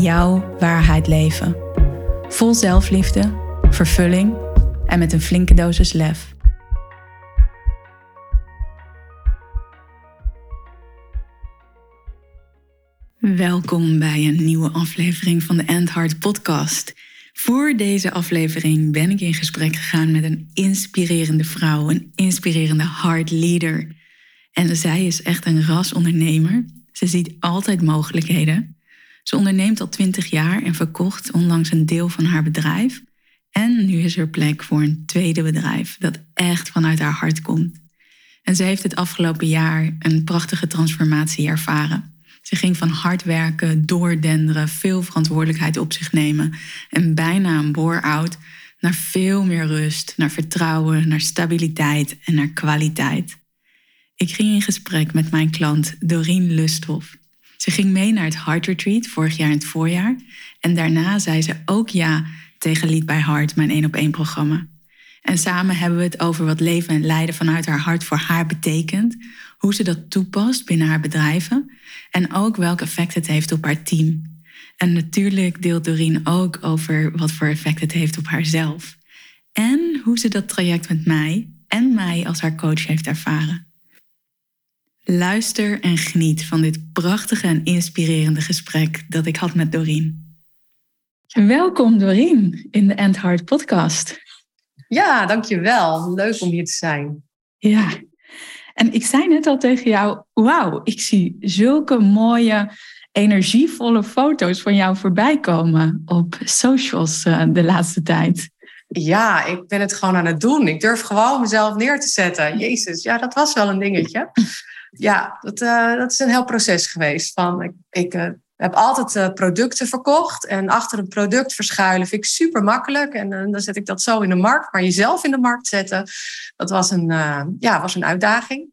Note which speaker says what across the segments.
Speaker 1: jouw waarheid leven. Vol zelfliefde, vervulling en met een flinke dosis lef. Welkom bij een nieuwe aflevering van de End Heart Podcast. Voor deze aflevering ben ik in gesprek gegaan met een inspirerende vrouw, een inspirerende heart leader. En zij is echt een rasondernemer. Ze ziet altijd mogelijkheden. Ze onderneemt al twintig jaar en verkocht onlangs een deel van haar bedrijf. En nu is er plek voor een tweede bedrijf dat echt vanuit haar hart komt. En ze heeft het afgelopen jaar een prachtige transformatie ervaren. Ze ging van hard werken, doordenderen, veel verantwoordelijkheid op zich nemen en bijna een bore-out naar veel meer rust, naar vertrouwen, naar stabiliteit en naar kwaliteit. Ik ging in gesprek met mijn klant Doreen Lusthoff. Ze ging mee naar het Heart Retreat vorig jaar in het voorjaar. En daarna zei ze ook ja tegen Lied bij Hart, mijn één op één programma. En samen hebben we het over wat leven en lijden vanuit haar hart voor haar betekent. Hoe ze dat toepast binnen haar bedrijven. En ook welk effect het heeft op haar team. En natuurlijk deelt Doreen ook over wat voor effect het heeft op haarzelf. En hoe ze dat traject met mij en mij als haar coach heeft ervaren. Luister en geniet van dit prachtige en inspirerende gesprek dat ik had met Doreen. Welkom Doreen in de End Heart podcast.
Speaker 2: Ja, dankjewel. Leuk om hier te zijn.
Speaker 1: Ja, en ik zei net al tegen jou, wauw, ik zie zulke mooie, energievolle foto's van jou voorbij komen op socials uh, de laatste tijd.
Speaker 2: Ja, ik ben het gewoon aan het doen. Ik durf gewoon mezelf neer te zetten. Jezus, ja, dat was wel een dingetje ja, dat, uh, dat is een heel proces geweest. Van, ik ik uh, heb altijd uh, producten verkocht en achter een product verschuilen vind ik super makkelijk. En dan zet ik dat zo in de markt. Maar jezelf in de markt zetten, dat was een, ja, was een uitdaging.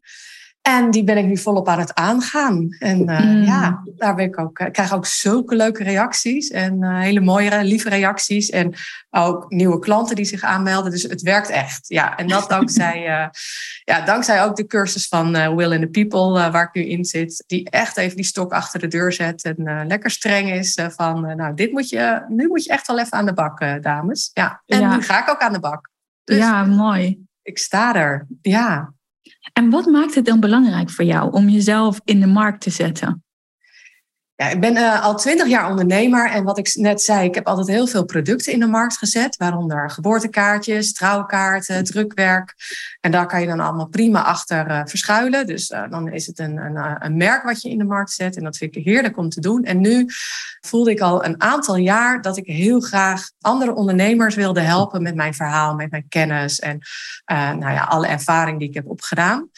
Speaker 2: En die ben ik nu volop aan het aangaan. En uh, ja, daar ben ik ook, ik krijg ook zulke leuke reacties. En uh, hele mooie, lieve reacties. En ook nieuwe klanten die zich aanmelden. Dus het werkt echt. Ja, en dat dankzij, uh, ja, dankzij ook de cursus van Will and the People, waar ik nu in zit. Die echt even die stok achter de deur zet. En lekker streng is van, nou, dit moet je, nu moet je echt wel even aan de bak, dames. Ja, en nu ga ik ook aan de bak.
Speaker 1: Dus ja, mooi.
Speaker 2: Ik sta er, ja.
Speaker 1: En wat maakt het dan belangrijk voor jou om jezelf in de markt te zetten?
Speaker 2: Ja, ik ben uh, al twintig jaar ondernemer en wat ik net zei, ik heb altijd heel veel producten in de markt gezet, waaronder geboortekaartjes, trouwkaarten, drukwerk. En daar kan je dan allemaal prima achter uh, verschuilen. Dus uh, dan is het een, een, een, merk wat je in de markt zet en dat vind ik heerlijk om te doen. En nu voelde ik al een aantal jaar dat ik heel graag andere ondernemers wilde helpen met mijn verhaal, met mijn kennis en nou ja, alle ervaring die ik heb opgedaan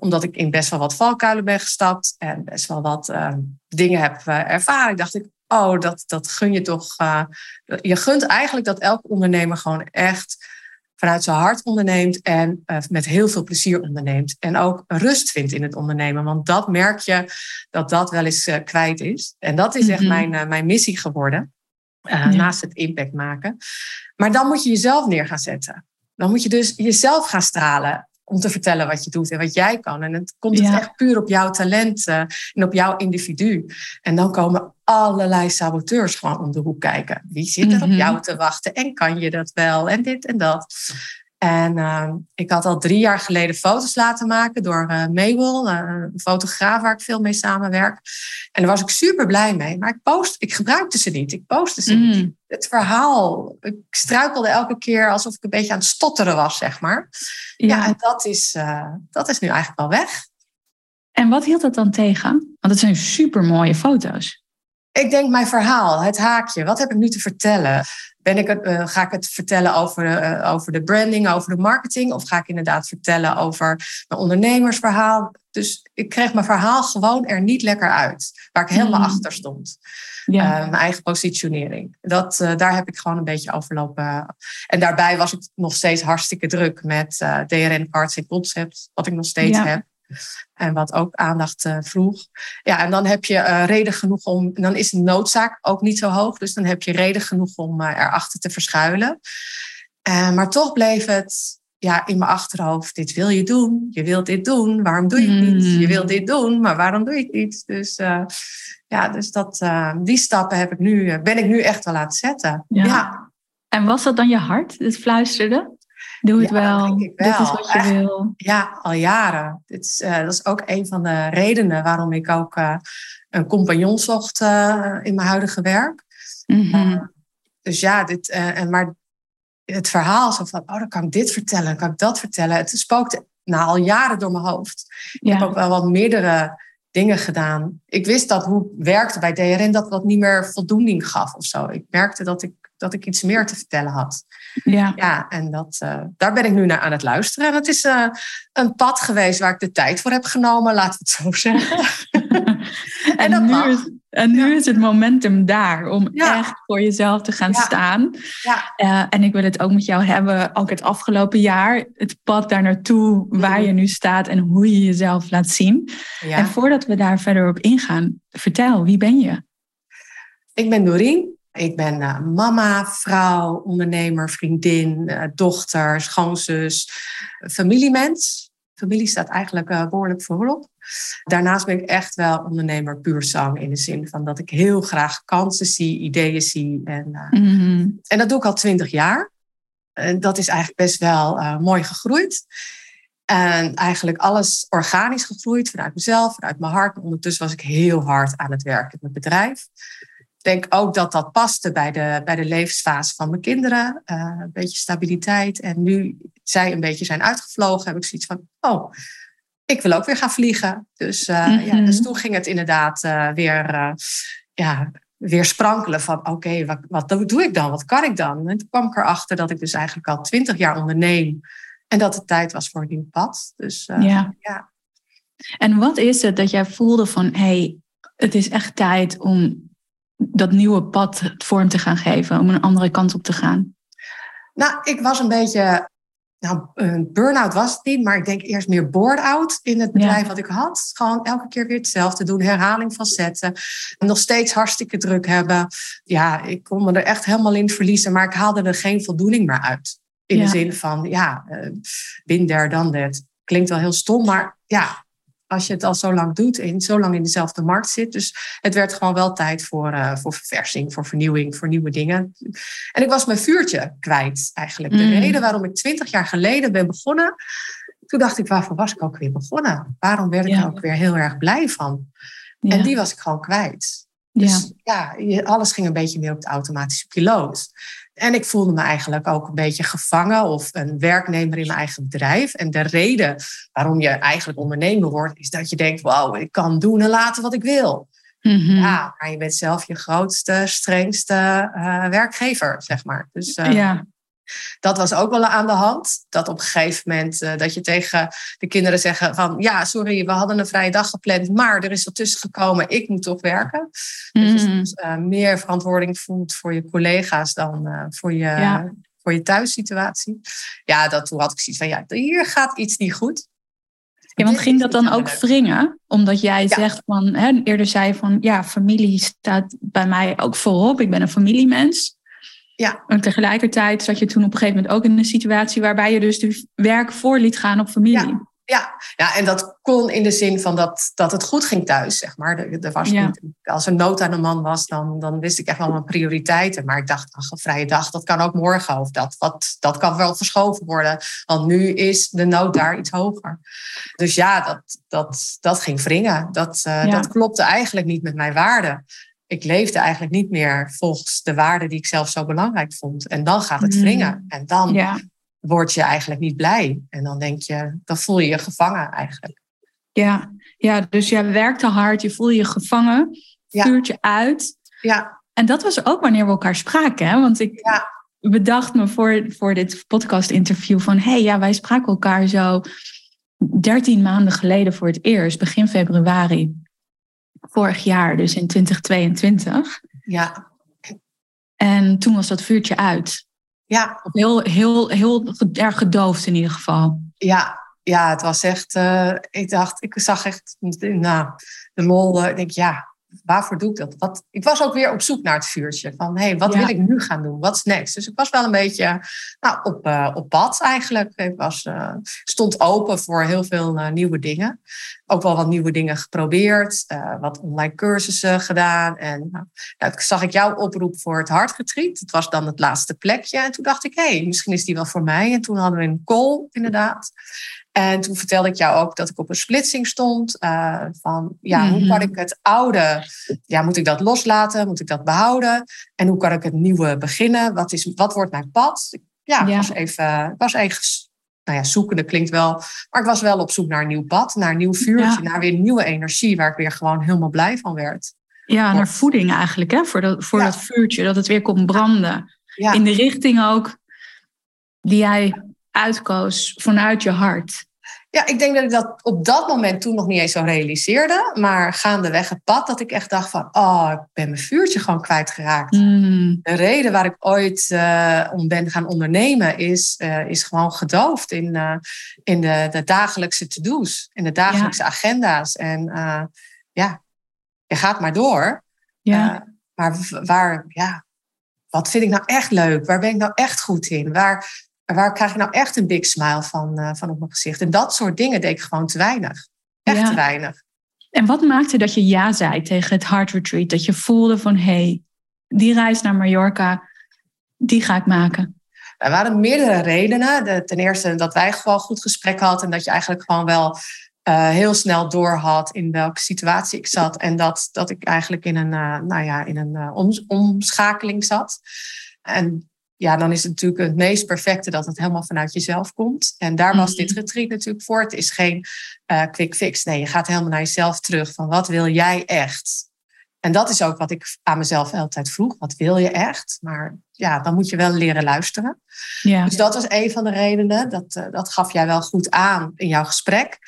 Speaker 2: omdat ik in best wel wat valkuilen ben gestapt en best wel wat uh, dingen heb uh, ervaren. dacht ik, oh, dat, dat gun je toch. Uh, je gunt eigenlijk dat elke ondernemer gewoon echt vanuit zijn hart onderneemt en met heel veel plezier onderneemt. En ook rust vindt in het ondernemen. Want dat merk je dat dat wel eens kwijt is. En dat is echt mhm. mijn, mijn missie geworden. Naast het impact maken. Maar dan moet je jezelf neer gaan zetten. Dan moet je dus jezelf gaan stralen om te vertellen wat je doet en wat jij kan. En het komt het echt puur op jouw talent en op jouw individu. En dan komen allerlei saboteurs gewoon om de hoek kijken. Wie zit er op mhm. jou te wachten en kan je dat wel en dit en dat. En uh, ik had al drie jaar geleden foto's laten maken door uh, Mabel, uh, een fotograaf waar ik veel mee samenwerk. En daar was ik super blij mee. Maar ik, post, ik gebruikte ze niet. Ik postte ze niet. Mm. Het verhaal, ik struikelde elke keer alsof ik een beetje aan het stotteren was, zeg maar. Ja, ja en dat is, dat is nu eigenlijk wel weg.
Speaker 1: En wat hield dat dan tegen? Want het zijn super mooie foto's.
Speaker 2: Ik denk mijn verhaal, het haakje. Wat heb ik nu te vertellen? Ben ik het, uh, ga ik het vertellen over, uh, over de branding, over de marketing? Of ga ik inderdaad vertellen over mijn ondernemersverhaal? Dus ik kreeg mijn verhaal gewoon er niet lekker uit. Waar ik helemaal mm. achter stond. Ja. Uh, mijn eigen positionering. Dat, daar heb ik gewoon een beetje overlopen. En daarbij was ik nog steeds hartstikke druk met DRN Cards en Concepts. Wat ik nog steeds ja. heb. En wat ook aandacht uh, vroeg. Ja, en dan heb je uh, reden genoeg om. Dan is de noodzaak ook niet zo hoog. Dus dan heb je reden genoeg om uh, erachter te verschuilen. maar toch bleef het ja, in mijn achterhoofd: dit wil je doen. Je wilt dit doen. Waarom doe je het niet? Je wilt dit doen, maar waarom doe je het niet? Dus ja, dus dat, die stappen heb ik nu, ben ik nu echt wel aan het zetten. Ja. ja.
Speaker 1: En was dat dan je hart, het fluisterde? Doe het wel. wel. Dit is wat je wil.
Speaker 2: Ja, al jaren. Dit is, uh, dat is ook een van de redenen waarom ik ook uh, een compagnon zocht uh, in mijn huidige werk. Mm -hmm. dus ja, dit, en maar het verhaal zo van, oh, dan kan ik dit vertellen, kan ik dat vertellen. Het spookte nou, al jaren door mijn hoofd. Ja. Ik heb ook wel wat meerdere dingen gedaan. Ik wist dat hoe het werkte bij DRN, dat dat niet meer voldoening gaf of zo. Ik merkte dat ik dat ik iets meer te vertellen had. Ja, ja en dat, uh, daar ben ik nu naar aan het luisteren. En het is uh, een pad geweest waar ik de tijd voor heb genomen, laten we het zo zeggen.
Speaker 1: en, en, dat nu mag. Is, en nu ja. is het momentum daar om ja. echt voor jezelf te gaan staan. Ja. Uh, en ik wil het ook met jou hebben, ook het afgelopen jaar, het pad daar naartoe, waar mhm. je nu staat en hoe je jezelf laat zien. En voordat we daar verder op ingaan, vertel, wie ben je?
Speaker 2: Ik ben Doreen. Ik ben uh, mama, vrouw, ondernemer, vriendin, uh, dochter, schoonzus, familiemens. Familie staat eigenlijk uh, behoorlijk voorop. Daarnaast ben ik echt wel ondernemer puur zang. In de zin van dat ik heel graag kansen zie, ideeën zie. En, mm-hmm. en dat doe ik al twintig jaar. En dat is eigenlijk best wel mooi gegroeid. En eigenlijk alles organisch gegroeid vanuit mezelf, vanuit mijn hart. ondertussen was ik heel hard aan het werken in mijn bedrijf denk ook dat dat paste bij de, bij de levensfase van mijn kinderen. Uh, een beetje stabiliteit. En nu zij een beetje zijn uitgevlogen, heb ik zoiets van: oh, ik wil ook weer gaan vliegen. Dus, uh, mm-hmm. ja, dus toen ging het inderdaad uh, weer, ja, weer sprankelen van: oké, okay, wat, wat doe ik dan? Wat kan ik dan? En toen kwam ik erachter dat ik dus eigenlijk al twintig jaar onderneem. En dat het tijd was voor een nieuw pad. Dus ja. ja.
Speaker 1: En wat is het dat jij voelde van: hé, hey, het is echt tijd om dat nieuwe pad vorm te gaan geven, om een andere kant op te gaan?
Speaker 2: Nou, ik was een beetje, nou, een burn-out was het niet, maar ik denk eerst meer board-out in het bedrijf wat ik had. Gewoon elke keer weer hetzelfde doen, herhaling van zetten. Nog steeds hartstikke druk hebben. Ja, ik kon me er echt helemaal in verliezen, maar ik haalde er geen voldoening meer uit. In de zin van, ja, bin there, dan dat. Klinkt wel heel stom, maar ja, als je het al zo lang doet en zo lang in dezelfde markt zit. Dus het werd gewoon wel tijd voor, uh, voor verversing, voor vernieuwing, voor nieuwe dingen. En ik was mijn vuurtje kwijt eigenlijk. De mm. reden waarom ik twintig jaar geleden ben begonnen. Toen dacht ik, waarvoor was ik ook weer begonnen? Waarom werd ik er ook weer heel erg blij van? En die was ik gewoon kwijt. Dus ja, ja alles ging een beetje meer op de automatische piloot. En ik voelde me eigenlijk ook een beetje gevangen of een werknemer in mijn eigen bedrijf. En de reden waarom je eigenlijk ondernemer wordt, is dat je denkt: wauw, ik kan doen en laten wat ik wil. Mhm. Ja, maar je bent zelf je grootste, strengste uh, werkgever, zeg maar. Dus uh, ja dat was ook wel aan de hand. Dat op een gegeven moment uh, dat je tegen de kinderen zeggen van ja, sorry, we hadden een vrije dag gepland, maar er is wat tussen gekomen, ik moet toch werken. Mm. Dat je mm. soms uh, meer verantwoording voelt voor je collega's dan uh, voor je, ja. voor je thuissituatie. Ja, dat, toen had ik zoiets van ja, hier gaat iets niet goed.
Speaker 1: Ja, want ging dat dan ook wringen? Omdat jij ja. zegt van, hè, eerder zei van ja, familie staat bij mij ook voorop. Ik ben een familiemens. Ja. En tegelijkertijd zat je toen op een gegeven moment ook in een situatie waarbij je dus de werk voor liet gaan op familie.
Speaker 2: Ja. Ja, ja, en dat kon in de zin van dat, dat het goed ging thuis, zeg maar. Er, er was niet, als er nood aan de man was, dan, dan wist ik echt wel mijn prioriteiten. Maar ik dacht, ach, een vrije dag, dat kan ook morgen. Of dat, wat, dat kan wel verschoven worden. Want nu is de nood daar iets hoger. Dus ja, dat, dat, dat ging wringen. Dat, uh, dat klopte eigenlijk niet met mijn waarden ik leefde eigenlijk niet meer volgens de waarden die ik zelf zo belangrijk vond. En dan gaat het mm. wringen. En dan ja. word je eigenlijk niet blij. En dan denk je, dan voel je je gevangen eigenlijk.
Speaker 1: Ja, ja dus jij werkte hard, je voel je gevangen, vuurt je uit.
Speaker 2: Ja.
Speaker 1: En dat was ook wanneer we elkaar spraken. Hè? Want ik
Speaker 2: Ja.
Speaker 1: bedacht me voor, voor dit podcast-interview van... hé, hey, ja, wij spraken elkaar zo 13 maanden geleden voor het eerst, begin februari. Vorig jaar, dus in 2022.
Speaker 2: Ja.
Speaker 1: En toen was dat vuurtje uit.
Speaker 2: Ja.
Speaker 1: Heel, heel, heel erg gedoofd in ieder geval.
Speaker 2: Ja. Ja, het was echt. eh, ik dacht, ik zag echt nou, de lol. eh, ik denk, ja, waarvoor doe ik dat? Wat, ik was ook weer op zoek naar het vuurtje. Van hé, hey, wat
Speaker 1: Ja.
Speaker 2: wil ik nu gaan doen? Wat is next? Dus ik was wel een beetje nou, op, eh, op pad eigenlijk. Ik was, eh, stond open voor heel veel eh, nieuwe dingen. Ook wel wat nieuwe dingen geprobeerd. wat online cursussen gedaan. En nou, nou, toen zag ik jouw oproep voor het hartgetreat. Het was dan het laatste plekje. En toen dacht ik, hé, hey, misschien is die wel voor mij. En toen hadden we een call inderdaad. En toen vertelde ik jou ook dat ik op een splitsing stond. eh, van ja, hoe
Speaker 1: Mhm.
Speaker 2: kan ik het oude, ja, moet ik dat loslaten? Moet ik dat behouden? En hoe kan ik het nieuwe beginnen? Wat, is, wat wordt mijn pad? Ja, ik
Speaker 1: Ja.
Speaker 2: was even, was even nou ja, zoekende klinkt wel. Maar ik was wel op zoek naar een nieuw pad, naar een nieuw vuurtje,
Speaker 1: Ja.
Speaker 2: naar weer nieuwe energie, waar ik weer gewoon helemaal blij van werd.
Speaker 1: Ja, naar voeding eigenlijk, hè? Voor, dat, voor
Speaker 2: Ja.
Speaker 1: dat vuurtje, dat het weer kon branden.
Speaker 2: Ja,
Speaker 1: In de richting ook die jij uitkoos vanuit je hart.
Speaker 2: ja, ik denk dat ik dat op dat moment toen nog niet eens zo realiseerde. Maar gaandeweg het pad, dat ik echt dacht van, oh, ik ben mijn vuurtje gewoon kwijtgeraakt.
Speaker 1: Mm,
Speaker 2: De reden waar ik ooit eh, om ben gaan ondernemen is, eh, is gewoon gedoofd in, eh, in de, de dagelijkse to-do's, in de dagelijkse agenda's. En ja, je gaat maar door.
Speaker 1: ja,
Speaker 2: maar waar, ja, wat vind ik nou echt leuk? Waar ben ik nou echt goed in? Waar, waar krijg ik nou echt een big smile van, eh, van op mijn gezicht? En dat soort dingen deed ik gewoon te weinig. Echt
Speaker 1: Ja.
Speaker 2: te weinig.
Speaker 1: En wat maakte dat je ja zei tegen het Heart Retreat? Dat je voelde van, hé, hey, die reis naar Mallorca, die ga ik maken.
Speaker 2: Er waren meerdere redenen. De, ten eerste dat wij gewoon goed gesprek hadden en dat je eigenlijk gewoon wel eh, heel snel door had in welke situatie ik zat. En dat, dat ik eigenlijk in een, eh, nou ja, in een om- omschakeling zat. En ja, dan is het natuurlijk het meest perfecte dat het helemaal vanuit jezelf komt. En daar was dit
Speaker 1: Mhm.
Speaker 2: retreat natuurlijk voor. Het is geen eh, quick fix. Nee, je gaat helemaal naar jezelf terug. Van wat wil jij echt? En dat is ook wat ik aan mezelf altijd vroeg. Wat wil je echt? Maar ja, dan moet je wel leren luisteren.
Speaker 1: Ja,
Speaker 2: Dus dat was een van de redenen. Dat, eh, dat gaf jij wel goed aan in jouw gesprek.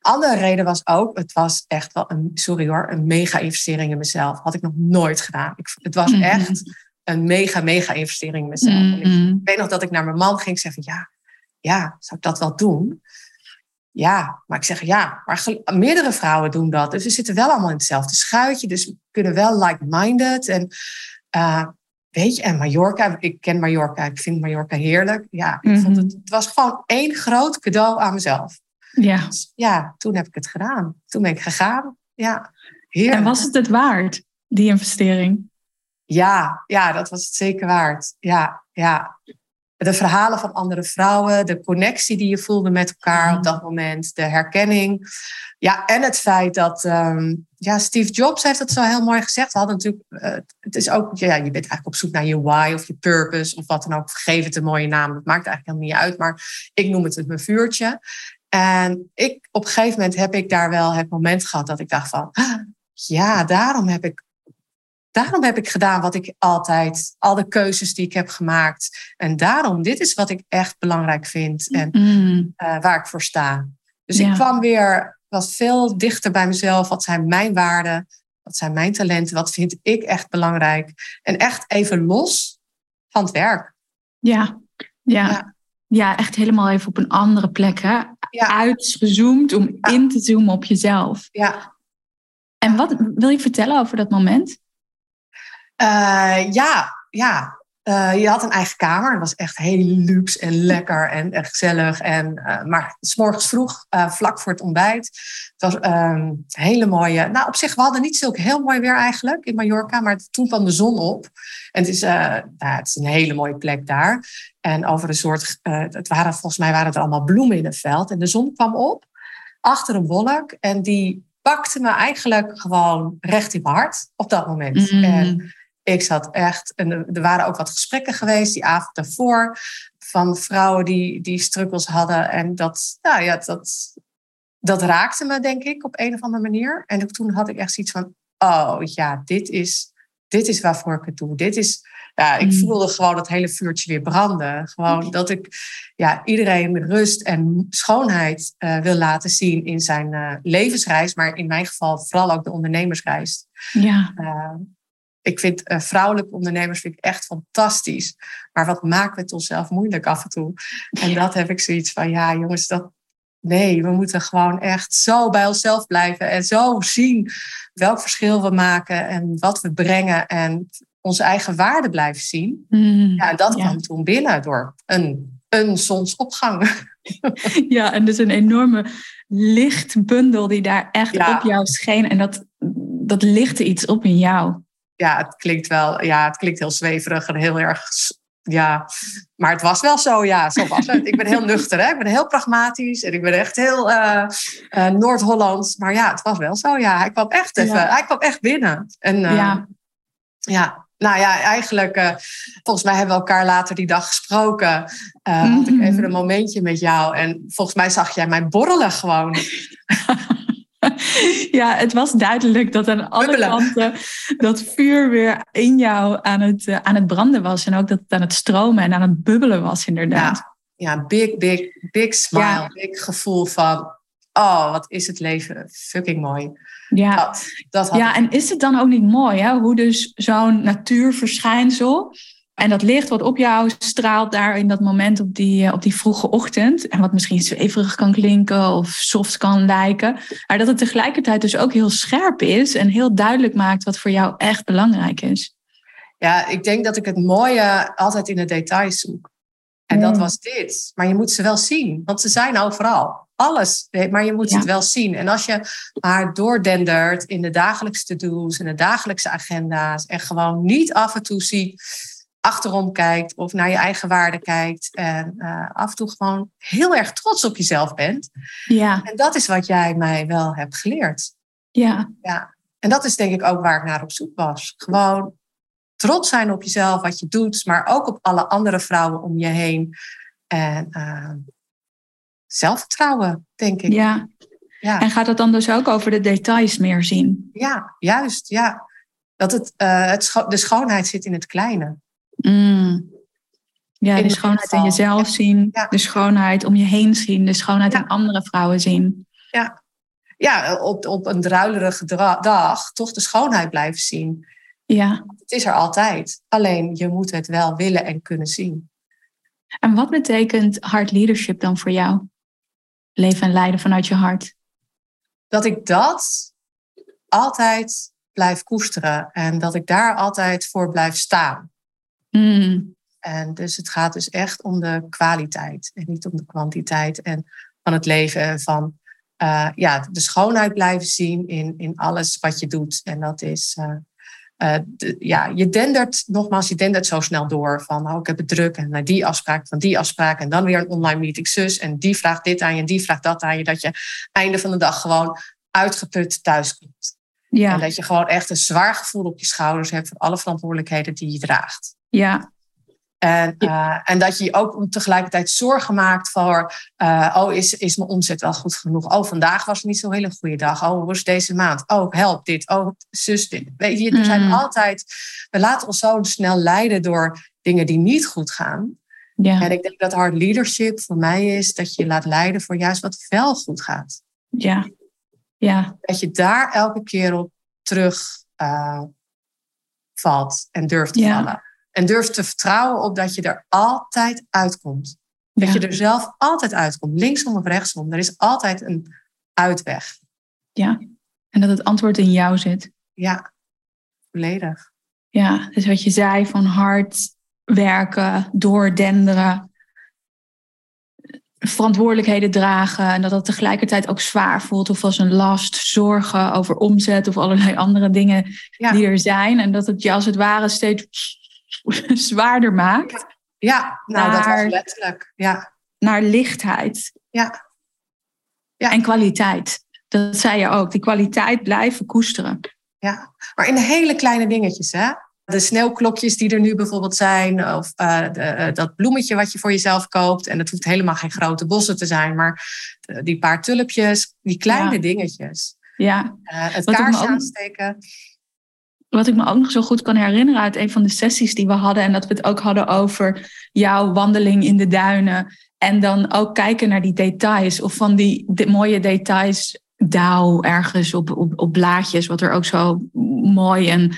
Speaker 2: Andere reden was ook, het was echt wel een, sorry hoor, een mega investering in mezelf. Had ik nog nooit gedaan. Ik, het was
Speaker 1: Mhm.
Speaker 2: echt een mega, mega investering in mezelf. En ik,
Speaker 1: Mhm.
Speaker 2: ik weet nog dat ik naar mijn man ging zeggen van ja, ja, zou ik dat wel doen? Ja, maar ik zeg ja, maar meerdere vrouwen doen dat. Dus we zitten wel allemaal in hetzelfde schuitje. Dus we kunnen wel like-minded. En eh, weet je, en Mallorca, ik ken Mallorca, ik vind Mallorca heerlijk. Ja, ik vond het, het was gewoon één groot cadeau aan mezelf.
Speaker 1: ja.
Speaker 2: Dus ja, toen heb ik het gedaan. Toen ben ik gegaan. Ja, heerlijk.
Speaker 1: En was het het waard, die investering?
Speaker 2: Ja, ja, dat was het zeker waard. Ja, ja. De verhalen van andere vrouwen, de connectie die je voelde met elkaar op dat moment, de herkenning. Ja, en het feit dat, ehm, ja, Steve Jobs heeft het zo heel mooi gezegd. We hadden natuurlijk, eh, het is ook, ja, je bent eigenlijk op zoek naar je why of je purpose of wat dan ook. Geef het een mooie naam, dat maakt eigenlijk helemaal niet uit. Maar ik noem het het mijn vuurtje. En ik, op een gegeven moment heb ik daar wel het moment gehad dat ik dacht van, "Ah, ja, daarom heb ik daarom heb ik gedaan wat ik altijd, al de keuzes die ik heb gemaakt. En daarom, dit is wat ik echt belangrijk vind en
Speaker 1: Mm,
Speaker 2: eh, waar ik voor sta. Dus
Speaker 1: Ja.
Speaker 2: ik kwam weer, was veel dichter bij mezelf. Wat zijn mijn waarden? Wat zijn mijn talenten? Wat vind ik echt belangrijk? En echt even los van het werk.
Speaker 1: ja. Ja.
Speaker 2: Ja.
Speaker 1: ja, echt helemaal even op een andere plek. Hè?
Speaker 2: Ja,
Speaker 1: Uitgezoomd om in te zoomen op jezelf.
Speaker 2: ja.
Speaker 1: En wat wil je vertellen over dat moment?
Speaker 2: Eh, ja, ja. Eh, je had een eigen kamer. Het was echt heel luxe en lekker en echt gezellig. En, eh, maar s morgens vroeg, vlak voor het ontbijt. Het was ehm, een hele mooie... Nou, op zich, we hadden niet zulk heel mooi weer eigenlijk in Mallorca. Maar toen kwam de zon op. En het is, nou, het is een hele mooie plek daar. En over een soort... het waren, volgens mij waren er allemaal bloemen in het veld. En de zon kwam op achter een wolk. En die pakte me eigenlijk gewoon recht in mijn hart op dat moment.
Speaker 1: Mm.
Speaker 2: En ik zat echt, en er- waren ook wat gesprekken geweest die avond daarvoor van vrouwen die, die struggles hadden. En dat, nou ja, dat, dat raakte me, denk ik, op een of andere manier. En toen had ik echt zoiets van: oh ja, dit is dit is waarvoor ik het doe. Dit is, ja, ik mm. voelde gewoon het hele vuurtje weer branden. Gewoon dat ik ja, iedereen rust en schoonheid uh, wil laten zien in zijn uh, levensreis. Maar in mijn geval vooral ook de ondernemersreis.
Speaker 1: Ja.
Speaker 2: Uh, ik vind vrouwelijke ondernemers vind ik echt fantastisch. Maar wat maken we het onszelf moeilijk af en toe? En dat heb ik zoiets van, ja jongens, dat, Nee, we moeten gewoon echt zo bij onszelf blijven en zo zien welk verschil we maken en wat we brengen en onze eigen waarde blijven zien. Mm, ja, en dat ja. kwam toen binnen door een, een zonsopgang.
Speaker 1: Ja, en dus een enorme lichtbundel die daar echt op jou scheen. En dat, dat lichtte iets op in jou.
Speaker 2: Ja, het klinkt wel, ja, het klinkt heel zweverig en heel erg ja, maar het was wel zo, ja, zo was het. Ik ben heel nuchter, hè? ik ben heel pragmatisch en ik ben echt heel uh, uh, Noord-Hollands. Maar ja, het was wel zo, ja. Hij kwam echt even, hij kwam echt binnen. En uh, ja. ja, nou ja, eigenlijk, volgens mij hebben we elkaar later die dag gesproken. Mm Had ik mhm. even een momentje met jou en volgens mij zag jij mij borrelen gewoon.
Speaker 1: ja, het was duidelijk dat aan alle kanten dat vuur weer in jou aan het, uh, aan het branden was. En ook dat het aan het stromen en aan het bubbelen was, inderdaad.
Speaker 2: Ja, ja big, big, big smile. Ja. Big gevoel van, oh, wat is het leven fucking mooi.
Speaker 1: Ja, dat, dat ja en is het dan ook niet mooi, hè? hoe dus zo'n natuurverschijnsel en dat licht wat op jou straalt daar in dat moment op die, eh, op die vroege ochtend. En wat misschien zweverig kan klinken of soft kan lijken. Maar dat het tegelijkertijd dus ook heel scherp is en heel duidelijk maakt wat voor jou echt belangrijk is.
Speaker 2: Ja, ik denk dat ik het mooie altijd in de details zoek. En dat was dit. Maar je moet ze wel zien, want ze zijn overal. Alles, maar je moet het wel zien. En als je maar doordendert in de dagelijkse to-do's en de dagelijkse agenda's en gewoon niet af en toe ziet achterom kijkt of naar je eigen waarde kijkt. En uh, af en toe gewoon heel erg trots op jezelf bent.
Speaker 1: Ja.
Speaker 2: En dat is wat jij mij wel hebt geleerd.
Speaker 1: Ja.
Speaker 2: ja. En dat is denk ik ook waar ik naar op zoek was. Gewoon trots zijn op jezelf, wat je doet, maar ook op alle andere vrouwen om je heen. En uh, zelfvertrouwen, denk ik.
Speaker 1: Ja. ja. En gaat het dan dus ook over de details meer zien?
Speaker 2: Ja, juist. Ja. Dat het, uh, het scho de schoonheid zit in het kleine.
Speaker 1: Mm. Ja, de schoonheid in jezelf zien, de schoonheid om je heen zien, de schoonheid in andere vrouwen zien.
Speaker 2: Ja, ja op, op een druilerige dag toch de schoonheid blijven zien.
Speaker 1: Ja.
Speaker 2: Het is er altijd. Alleen je moet het wel willen en kunnen zien.
Speaker 1: En wat betekent hard leadership dan voor jou? Leven en leiden vanuit je hart.
Speaker 2: Dat ik dat altijd blijf koesteren en dat ik daar altijd voor blijf staan.
Speaker 1: Mm.
Speaker 2: En dus het gaat dus echt om de kwaliteit en niet om de kwantiteit en van het leven en van uh, ja, de schoonheid blijven zien in, in alles wat je doet. En dat is, uh, uh, de, ja, je dendert, nogmaals, je dendert zo snel door van, oh, ik heb het druk en naar die afspraak, van die afspraak en dan weer een online meeting zus en die vraagt dit aan je en die vraagt dat aan je, dat je einde van de dag gewoon uitgeput thuis komt.
Speaker 1: Ja.
Speaker 2: En dat je gewoon echt een zwaar gevoel op je schouders hebt voor alle verantwoordelijkheden die je draagt.
Speaker 1: Ja.
Speaker 2: En, uh, en dat je je ook tegelijkertijd zorgen maakt voor, uh, oh, is, is mijn omzet wel goed genoeg? Oh, vandaag was het niet zo'n hele goede dag. Oh, hoe is deze maand? Oh, help dit. Oh, zus dit. Weet je, er zijn mm. altijd, we laten ons zo snel leiden door dingen die niet goed gaan.
Speaker 1: Ja.
Speaker 2: En ik denk dat hard leadership voor mij is dat je laat leiden voor juist wat wel goed gaat.
Speaker 1: Ja. Ja.
Speaker 2: Dat je daar elke keer op terug uh, valt en durft te
Speaker 1: ja.
Speaker 2: vallen. En durf te vertrouwen op dat je er altijd uitkomt. Dat je er zelf altijd uitkomt, linksom of rechtsom. Er is altijd een uitweg.
Speaker 1: Ja, en dat het antwoord in jou zit.
Speaker 2: Ja, volledig.
Speaker 1: Ja, dus wat je zei van hard werken, doordenderen, verantwoordelijkheden dragen en dat dat tegelijkertijd ook zwaar voelt of als een last, zorgen over omzet of allerlei andere dingen die er zijn en dat het je als het ware steeds zwaarder maakt.
Speaker 2: Ja, nou naar, dat was letterlijk. Ja.
Speaker 1: Naar lichtheid.
Speaker 2: Ja.
Speaker 1: ja. En kwaliteit. Dat zei je ook. Die kwaliteit blijven koesteren.
Speaker 2: Ja, maar in de hele kleine dingetjes, hè? De sneeuwklokjes die er nu bijvoorbeeld zijn, of uh, de, uh, dat bloemetje wat je voor jezelf koopt. En het hoeft helemaal geen grote bossen te zijn, maar de, die paar tulpjes, die kleine ja. dingetjes.
Speaker 1: Ja.
Speaker 2: Uh, het kaars aansteken.
Speaker 1: Wat ik me ook nog zo goed kan herinneren uit een van de sessies die we hadden. En dat we het ook hadden over jouw wandeling in de duinen. En dan ook kijken naar die details. Of van die, mooie details dauw ergens op, op, op blaadjes. Wat er ook zo mooi en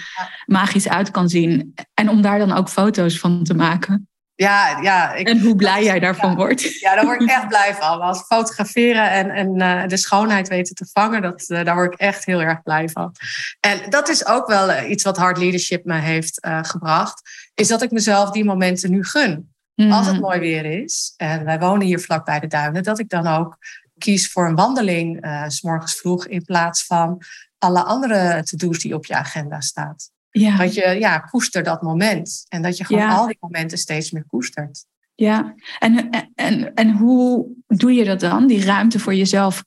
Speaker 1: magisch uit kan zien. En om daar dan ook foto's van te maken.
Speaker 2: Ja, ja. Ik,
Speaker 1: en hoe blij jij daarvan wordt.
Speaker 2: Ja, daar word ik echt blij van. Als fotograferen en, en uh, de schoonheid weten te vangen, dat, uh, daar word ik echt heel erg blij van. En dat is ook wel uh, iets wat hard leadership me heeft gebracht. Is dat ik mezelf die momenten nu gun. Mm. Als het mooi weer is, en wij wonen hier vlak bij de duinen, dat ik dan ook kies voor een wandeling s morgens vroeg in plaats van alle andere to-do's die op je agenda staat. Ja. Dat je ja, koester dat moment. En dat je gewoon al die momenten steeds meer koestert.
Speaker 1: Ja, en, en, en hoe doe je dat dan? Die ruimte voor jezelf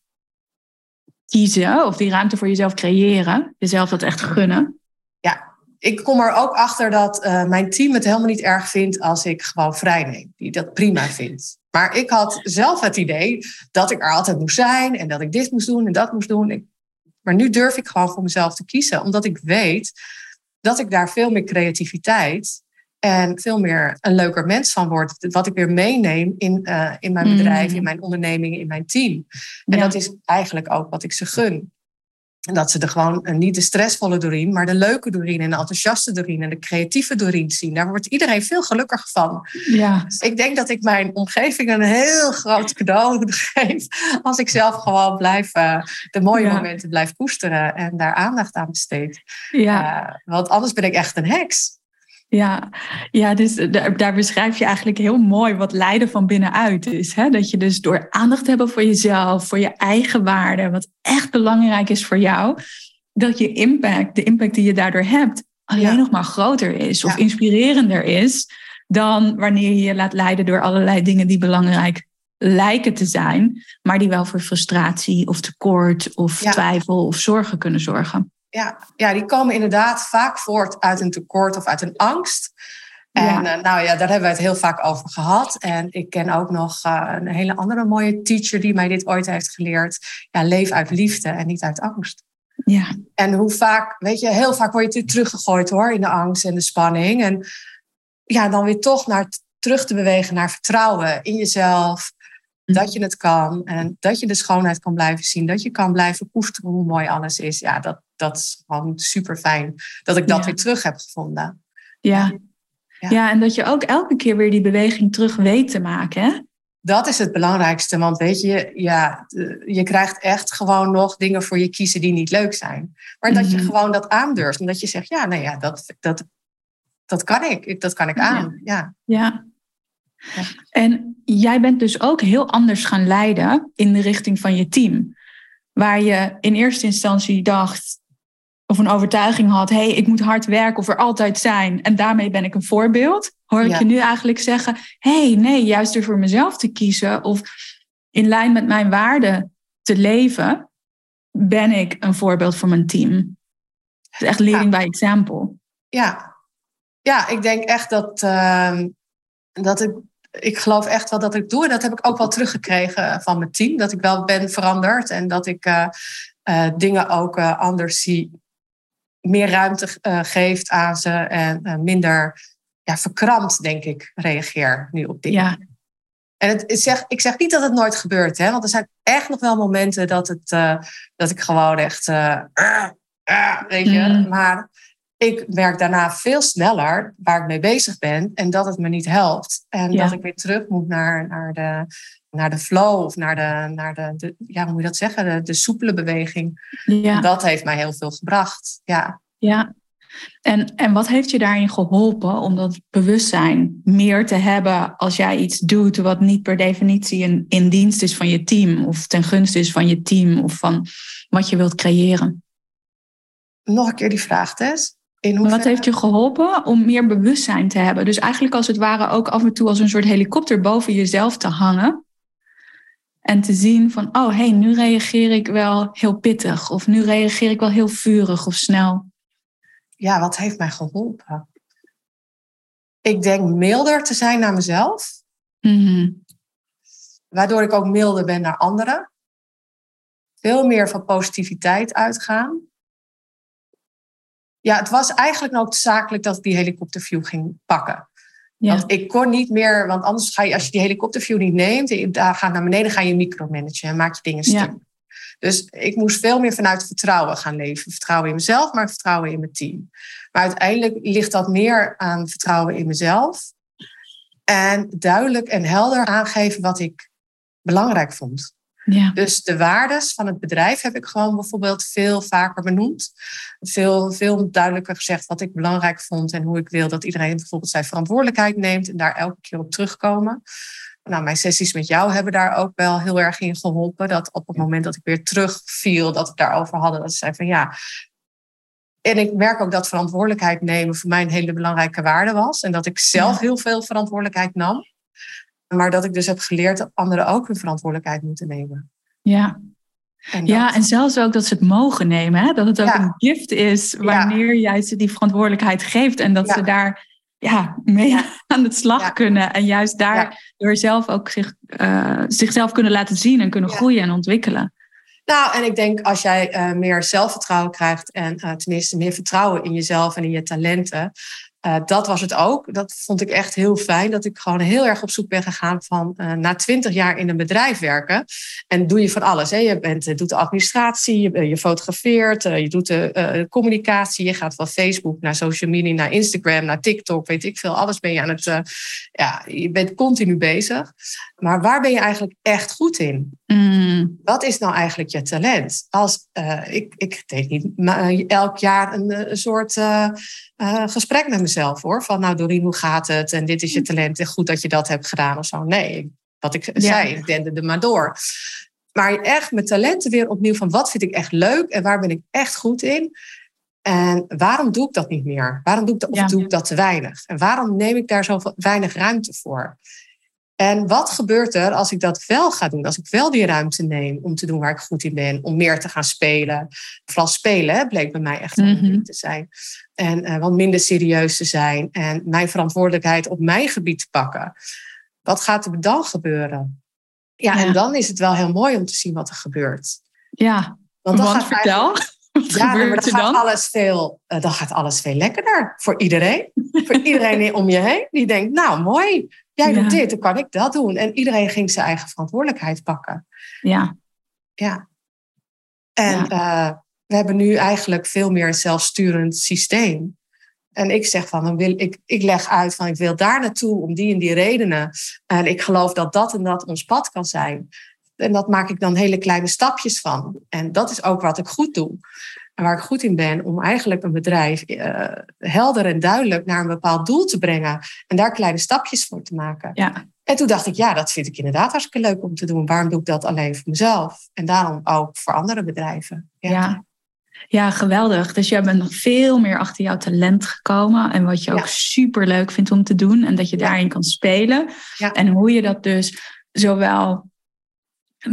Speaker 1: kiezen of die ruimte voor jezelf creëren? Jezelf dat echt gunnen?
Speaker 2: Ja, ik kom er ook achter dat uh, mijn team het helemaal niet erg vindt als ik gewoon vrij neem. Die dat prima vindt. Maar ik had zelf het idee dat ik er altijd moest zijn en dat ik dit moest doen en dat moest doen. Ik, maar nu durf ik gewoon voor mezelf te kiezen, omdat ik weet dat ik daar veel meer creativiteit en veel meer een leuker mens van word. Wat ik weer meeneem in, uh, in mijn bedrijf, in mm. mijn onderneming, in mijn team. En dat is eigenlijk ook wat ik ze gun. En dat ze er gewoon eh, niet de stressvolle Doreen, maar de leuke Doreen en de enthousiaste Doreen en de creatieve Doreen zien. Daar wordt iedereen veel gelukkiger van. Ja. Dus ik denk dat ik mijn omgeving een heel groot cadeau geef als ik zelf gewoon blijf, uh, de mooie momenten blijf koesteren en daar aandacht aan besteed. Ja. Uh, want anders ben ik echt een heks.
Speaker 1: Ja, ja dus daar, daar, beschrijf je eigenlijk heel mooi wat lijden van binnenuit is. Hè? Dat je dus door aandacht te hebben voor jezelf, voor je eigen waarde, wat echt belangrijk is voor jou, dat je impact, de impact die je daardoor hebt, alleen nog maar groter is of inspirerender is dan wanneer je je laat leiden door allerlei dingen die belangrijk lijken te zijn, maar die wel voor frustratie of tekort of twijfel of zorgen kunnen zorgen
Speaker 2: ja, ja, die komen inderdaad vaak voort uit een tekort of uit een angst. En eh, nou ja, daar hebben we het heel vaak over gehad. En ik ken ook nog uh, een hele andere mooie teacher die mij dit ooit heeft geleerd. Ja, leef uit liefde en niet uit angst. Ja. En hoe vaak, weet je, heel vaak word je teruggegooid hoor in de angst en de spanning. En ja, dan weer toch naar terug te bewegen naar vertrouwen in jezelf. Mm. Dat je het kan en dat je de schoonheid kan blijven zien. Dat je kan blijven koesteren hoe mooi alles is. Ja, dat, dat is gewoon super fijn dat ik dat weer terug heb gevonden.
Speaker 1: Ja. ja. Ja. en dat je ook elke keer weer die beweging terug weet te maken. Hè?
Speaker 2: Dat is het belangrijkste, want weet je, ja, je krijgt echt gewoon nog dingen voor je kiezen die niet leuk zijn. Maar dat je mhm. gewoon dat aandurft en dat je zegt, ja, nou ja, dat, dat, dat kan ik, dat kan ik aan. Ja.
Speaker 1: ja. ja. En jij bent dus ook heel anders gaan leiden in de richting van je team. Waar je in eerste instantie dacht, of een overtuiging had, hé, hey, ik moet hard werken of er altijd zijn en daarmee ben ik een voorbeeld, hoor ik je nu eigenlijk zeggen, hé, hey, nee, juist er voor mezelf te kiezen of in lijn met mijn waarden te leven, ben ik een voorbeeld voor mijn team. Het is echt leading by example.
Speaker 2: Ja, ja ik denk echt dat, uh, dat ik, ik geloof echt wel dat ik doe. En dat heb ik ook wel teruggekregen van mijn team. Dat ik wel ben veranderd en dat ik uh, uh, dingen ook uh, anders zie meer ruimte uh, geeft aan ze en uh, minder ja, verkrampt, denk ik, reageer nu op dingen. Ja. En het, ik, zeg, ik zeg niet dat het nooit gebeurt, hè, want er zijn echt nog wel momenten dat, het, uh, dat ik gewoon echt. weet je, mm. maar ik merk daarna veel sneller waar ik mee bezig ben en dat het me niet helpt. En ja. dat ik weer terug moet naar, naar, de, naar de flow of naar de, naar de, de ja, hoe moet je dat zeggen, de, de soepele beweging. Ja. Dat heeft mij heel veel gebracht. Ja.
Speaker 1: Ja. En, en wat heeft je daarin geholpen om dat bewustzijn meer te hebben als jij iets doet wat niet per definitie in, in dienst is van je team of ten gunste is van je team of van wat je wilt creëren?
Speaker 2: Nog een keer die vraag, Tess.
Speaker 1: Wat heeft je geholpen om meer bewustzijn te hebben? Dus eigenlijk als het ware ook af en toe als een soort helikopter boven jezelf te hangen. En te zien van, oh hé, hey, nu reageer ik wel heel pittig. Of nu reageer ik wel heel vurig of snel.
Speaker 2: Ja, wat heeft mij geholpen? Ik denk milder te zijn naar mezelf. Mm Waardoor ik ook milder ben naar anderen. Veel meer van positiviteit uitgaan. Ja, het was eigenlijk noodzakelijk dat ik die helikopterview ging pakken. Want ik kon niet meer, want anders ga je, als je die helikopterview niet neemt, daar gaat naar beneden, ga je micromanagen en maak je dingen stuk. Dus ik moest veel meer vanuit vertrouwen gaan leven. Vertrouwen in mezelf, maar vertrouwen in mijn team. Maar uiteindelijk ligt dat meer aan vertrouwen in mezelf. En duidelijk en helder aangeven wat ik belangrijk vond. Ja. Dus de waardes van het bedrijf heb ik gewoon bijvoorbeeld veel vaker benoemd. Veel, veel duidelijker gezegd wat ik belangrijk vond en hoe ik wil dat iedereen bijvoorbeeld zijn verantwoordelijkheid neemt en daar elke keer op terugkomen. Nou, mijn sessies met jou hebben daar ook wel heel erg in geholpen. Dat op het moment dat ik weer terugviel, dat ik daarover hadden, dat ze zei van ja. En ik merk ook dat verantwoordelijkheid nemen voor mij een hele belangrijke waarde was. En dat ik zelf heel veel verantwoordelijkheid nam. Maar dat ik dus heb geleerd dat anderen ook hun verantwoordelijkheid moeten nemen.
Speaker 1: Ja. En ja, en zelfs ook dat ze het mogen nemen. Hè? Dat het ook een gift is wanneer jij ze die verantwoordelijkheid geeft. En dat ze daar ja, mee aan de slag kunnen. En juist daardoor zelf ook zich, uh, zichzelf kunnen laten zien en kunnen groeien en ontwikkelen.
Speaker 2: Nou, en ik denk als jij uh, meer zelfvertrouwen krijgt en uh, tenminste meer vertrouwen in jezelf en in je talenten, uh, dat was het ook. Dat vond ik echt heel fijn. Dat ik gewoon heel erg op zoek ben gegaan van uh, na twintig jaar in een bedrijf werken. En doe je van alles. Hè? Je bent, doet de administratie, je, fotografeert, je doet de communicatie. Je gaat van Facebook naar social media, naar Instagram, naar TikTok. Weet ik veel. Alles ben je aan het. ja, je bent continu bezig. Maar waar ben je eigenlijk echt goed in? Mm. Wat is nou eigenlijk je talent? Als, ik, ik deed niet elk jaar een, een soort gesprek met mezelf hoor. Van nou Doreen, hoe gaat het? En dit is je talent en goed dat je dat hebt gedaan of zo. Nee, wat ik zei, ik dende er maar door. Maar echt mijn talenten weer opnieuw van wat vind ik echt leuk en waar ben ik echt goed in? En waarom doe ik dat niet meer? Waarom doe ik dat, of doe ik dat te weinig? En waarom neem ik daar zo weinig ruimte voor? En wat gebeurt er als ik dat wel ga doen? Als ik wel die ruimte neem om te doen waar ik goed in ben, om meer te gaan spelen. Vooral spelen bleek bij mij echt een mm te zijn. En uh, wat minder serieus te zijn en mijn verantwoordelijkheid op mijn gebied te pakken. Wat gaat er dan gebeuren? Ja, en dan is het wel heel mooi om te zien wat er gebeurt.
Speaker 1: Ja, want, dan gaat vertel. Wat
Speaker 2: ja, maar dan gaat, dan? Alles veel, uh, dan gaat alles veel lekkerder voor iedereen. voor iedereen om je heen. Die denkt, nou mooi, jij doet dit, dan kan ik dat doen. En iedereen ging zijn eigen verantwoordelijkheid pakken.
Speaker 1: Ja.
Speaker 2: Ja. En uh, we hebben nu eigenlijk veel meer een zelfsturend systeem. En ik zeg van, dan wil ik, ik leg uit van ik wil daar naartoe om die en die redenen. En ik geloof dat dat en dat ons pad kan zijn. En dat maak ik dan hele kleine stapjes van. En dat is ook wat ik goed doe. En waar ik goed in ben, om eigenlijk een bedrijf uh, helder en duidelijk naar een bepaald doel te brengen. En daar kleine stapjes voor te maken.
Speaker 1: Ja.
Speaker 2: En toen dacht ik, ja, dat vind ik inderdaad hartstikke leuk om te doen. Waarom doe ik dat alleen voor mezelf? En daarom ook voor andere bedrijven.
Speaker 1: ja. Ja, geweldig. Dus jij bent nog veel meer achter jouw talent gekomen. En wat je ook super leuk vindt om te doen. En dat je daarin kan spelen. En hoe je dat dus zowel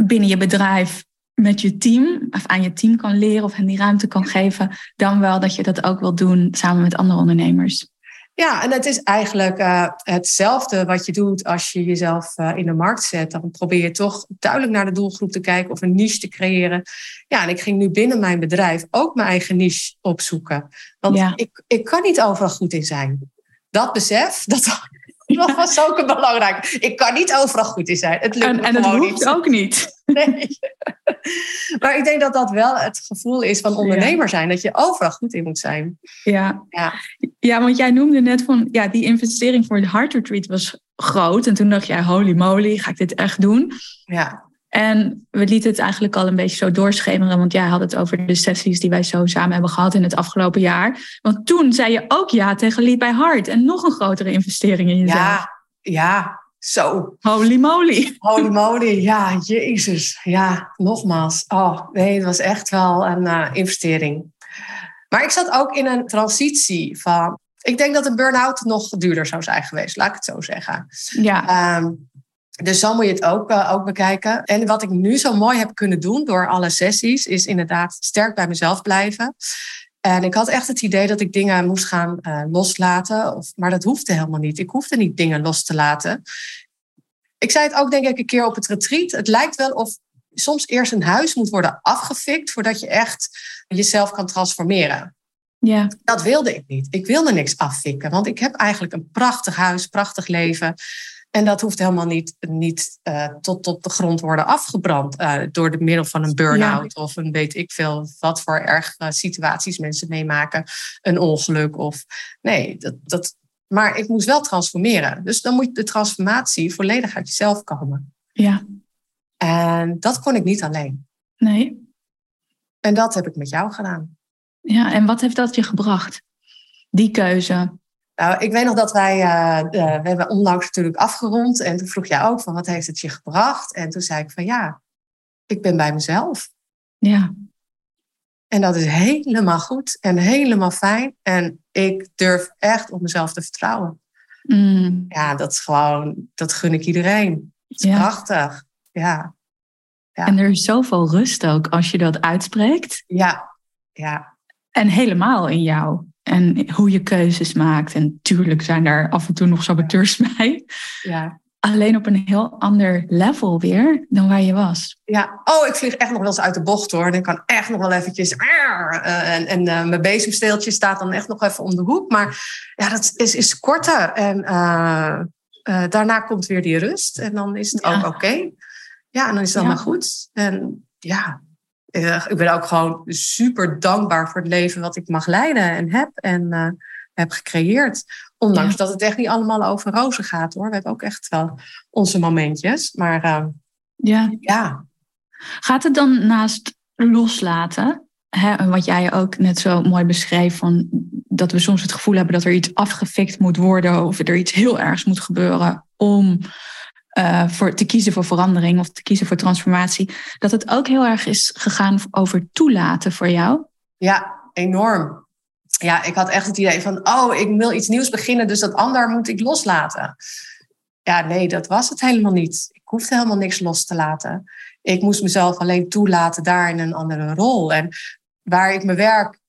Speaker 1: binnen je bedrijf met je team, of aan je team kan leren of hen die ruimte kan geven. Dan wel dat je dat ook wil doen samen met andere ondernemers.
Speaker 2: Ja, en het is eigenlijk uh, hetzelfde wat je doet als je jezelf uh, in de markt zet. Dan probeer je toch duidelijk naar de doelgroep te kijken of een niche te creëren. Ja, en ik ging nu binnen mijn bedrijf ook mijn eigen niche opzoeken. Want ja. ik, ik kan niet overal goed in zijn. Dat besef, dat, dat was ook een belangrijk. Ik kan niet overal goed in zijn. Het lukt
Speaker 1: en, en het hoeft ook niet. Nee.
Speaker 2: maar ik denk dat dat wel het gevoel is van ondernemer zijn. Dat je overal goed in moet zijn.
Speaker 1: Ja. ja. Ja, want jij noemde net van... Ja, die investering voor het Heart Retreat was groot. En toen dacht jij, holy moly, ga ik dit echt doen?
Speaker 2: Ja.
Speaker 1: En we lieten het eigenlijk al een beetje zo doorschemeren, want jij had het over de sessies die wij zo samen hebben gehad in het afgelopen jaar. Want toen zei je ook ja tegen Lead by Heart en nog een grotere investering in jezelf.
Speaker 2: Ja, ja, zo.
Speaker 1: Holy moly.
Speaker 2: Holy moly, ja, jezus. Ja, nogmaals. Oh, nee, het was echt wel een uh, investering. Maar ik zat ook in een transitie van. Ik denk dat een burn-out nog duurder zou zijn geweest, laat ik het zo zeggen.
Speaker 1: Ja.
Speaker 2: Um, dus zo moet je het ook, uh, ook bekijken. En wat ik nu zo mooi heb kunnen doen door alle sessies, is inderdaad sterk bij mezelf blijven. En ik had echt het idee dat ik dingen moest gaan uh, loslaten. Of, maar dat hoefde helemaal niet. Ik hoefde niet dingen los te laten. Ik zei het ook denk ik een keer op het retreat. Het lijkt wel of soms eerst een huis moet worden afgefikt voordat je echt jezelf kan transformeren.
Speaker 1: Ja.
Speaker 2: Dat wilde ik niet. Ik wilde niks afvikken, want ik heb eigenlijk een prachtig huis, prachtig leven. En dat hoeft helemaal niet, niet uh, tot op de grond worden afgebrand uh, door de middel van een burn-out of een weet ik veel wat voor erg uh, situaties mensen meemaken, een ongeluk of nee, dat, dat, maar ik moest wel transformeren. Dus dan moet de transformatie volledig uit jezelf komen.
Speaker 1: Ja.
Speaker 2: En dat kon ik niet alleen.
Speaker 1: Nee.
Speaker 2: En dat heb ik met jou gedaan.
Speaker 1: Ja, en wat heeft dat je gebracht? Die keuze.
Speaker 2: Nou, ik weet nog dat wij, uh, uh, we hebben onlangs natuurlijk afgerond. En toen vroeg jij ook van, wat heeft het je gebracht? En toen zei ik van, ja, ik ben bij mezelf.
Speaker 1: Ja.
Speaker 2: En dat is helemaal goed en helemaal fijn. En ik durf echt op mezelf te vertrouwen.
Speaker 1: Mm.
Speaker 2: Ja, dat is gewoon, dat gun ik iedereen. Het is
Speaker 1: Ja.
Speaker 2: prachtig. Ja, Ja.
Speaker 1: En er is zoveel rust ook als je dat uitspreekt.
Speaker 2: ja, ja.
Speaker 1: En helemaal in jou. En hoe je keuzes maakt. En tuurlijk zijn daar af en toe nog saboteurs bij.
Speaker 2: ja.
Speaker 1: Alleen op een heel ander level weer dan waar je was.
Speaker 2: Ja, oh, ik vlieg echt nog wel eens uit de bocht hoor. En ik kan echt nog wel eventjes. eh, en en eh, mijn bezemsteeltje staat dan echt nog even om de hoek. Maar ja, dat is, is korter. En eh, daarna komt weer die rust. En dan is het
Speaker 1: Ja.
Speaker 2: ook oké. Ja, en dan is het
Speaker 1: Ja.
Speaker 2: allemaal goed. En ja, ik ben ook gewoon super dankbaar voor het leven wat ik mag leiden en heb. En eh, heb gecreëerd. Ondanks
Speaker 1: Ja.
Speaker 2: dat het echt niet allemaal over rozen gaat hoor. We hebben ook echt wel onze momentjes. Maar eh,
Speaker 1: Ja.
Speaker 2: ja,
Speaker 1: Gaat het dan naast loslaten, hè, wat jij ook net zo mooi beschreef, van dat we soms het gevoel hebben dat er iets afgefikt moet worden of er iets heel ergs moet gebeuren om eh, voor, te kiezen voor verandering of te kiezen voor transformatie, dat het ook heel erg is gegaan over toelaten voor jou?
Speaker 2: Ja, enorm. Ja, ik had echt het idee van, oh, ik wil iets nieuws beginnen, dus dat ander moet ik loslaten. Ja, nee, dat was het helemaal niet. Ik hoefde helemaal niks los te laten. Ik moest mezelf alleen toelaten daar in een andere rol. En waar ik mijn werk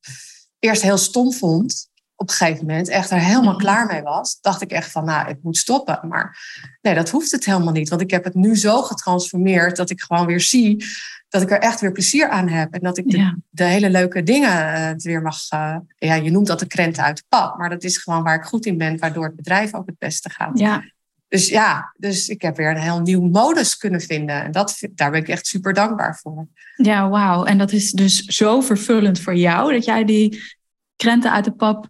Speaker 2: eerst heel stom vond, op een gegeven moment echt er helemaal
Speaker 1: Mhm.
Speaker 2: klaar mee was, dacht ik echt van, nou, ik moet stoppen. Maar nee, dat hoeft het helemaal niet. Want ik heb het nu zo getransformeerd dat ik gewoon weer zie dat ik er echt weer plezier aan heb. En dat ik de,
Speaker 1: Ja.
Speaker 2: de hele leuke dingen eh, weer mag. eh, ja, je noemt dat de krenten uit de pap. Maar dat is gewoon waar ik goed in ben, waardoor het bedrijf ook het beste gaat.
Speaker 1: Ja,
Speaker 2: Dus ja, dus ik heb weer een heel nieuw modus kunnen vinden. En dat, daar ben ik echt super dankbaar voor.
Speaker 1: ja wauw. En dat is dus zo vervullend voor jou dat jij die krenten uit de pap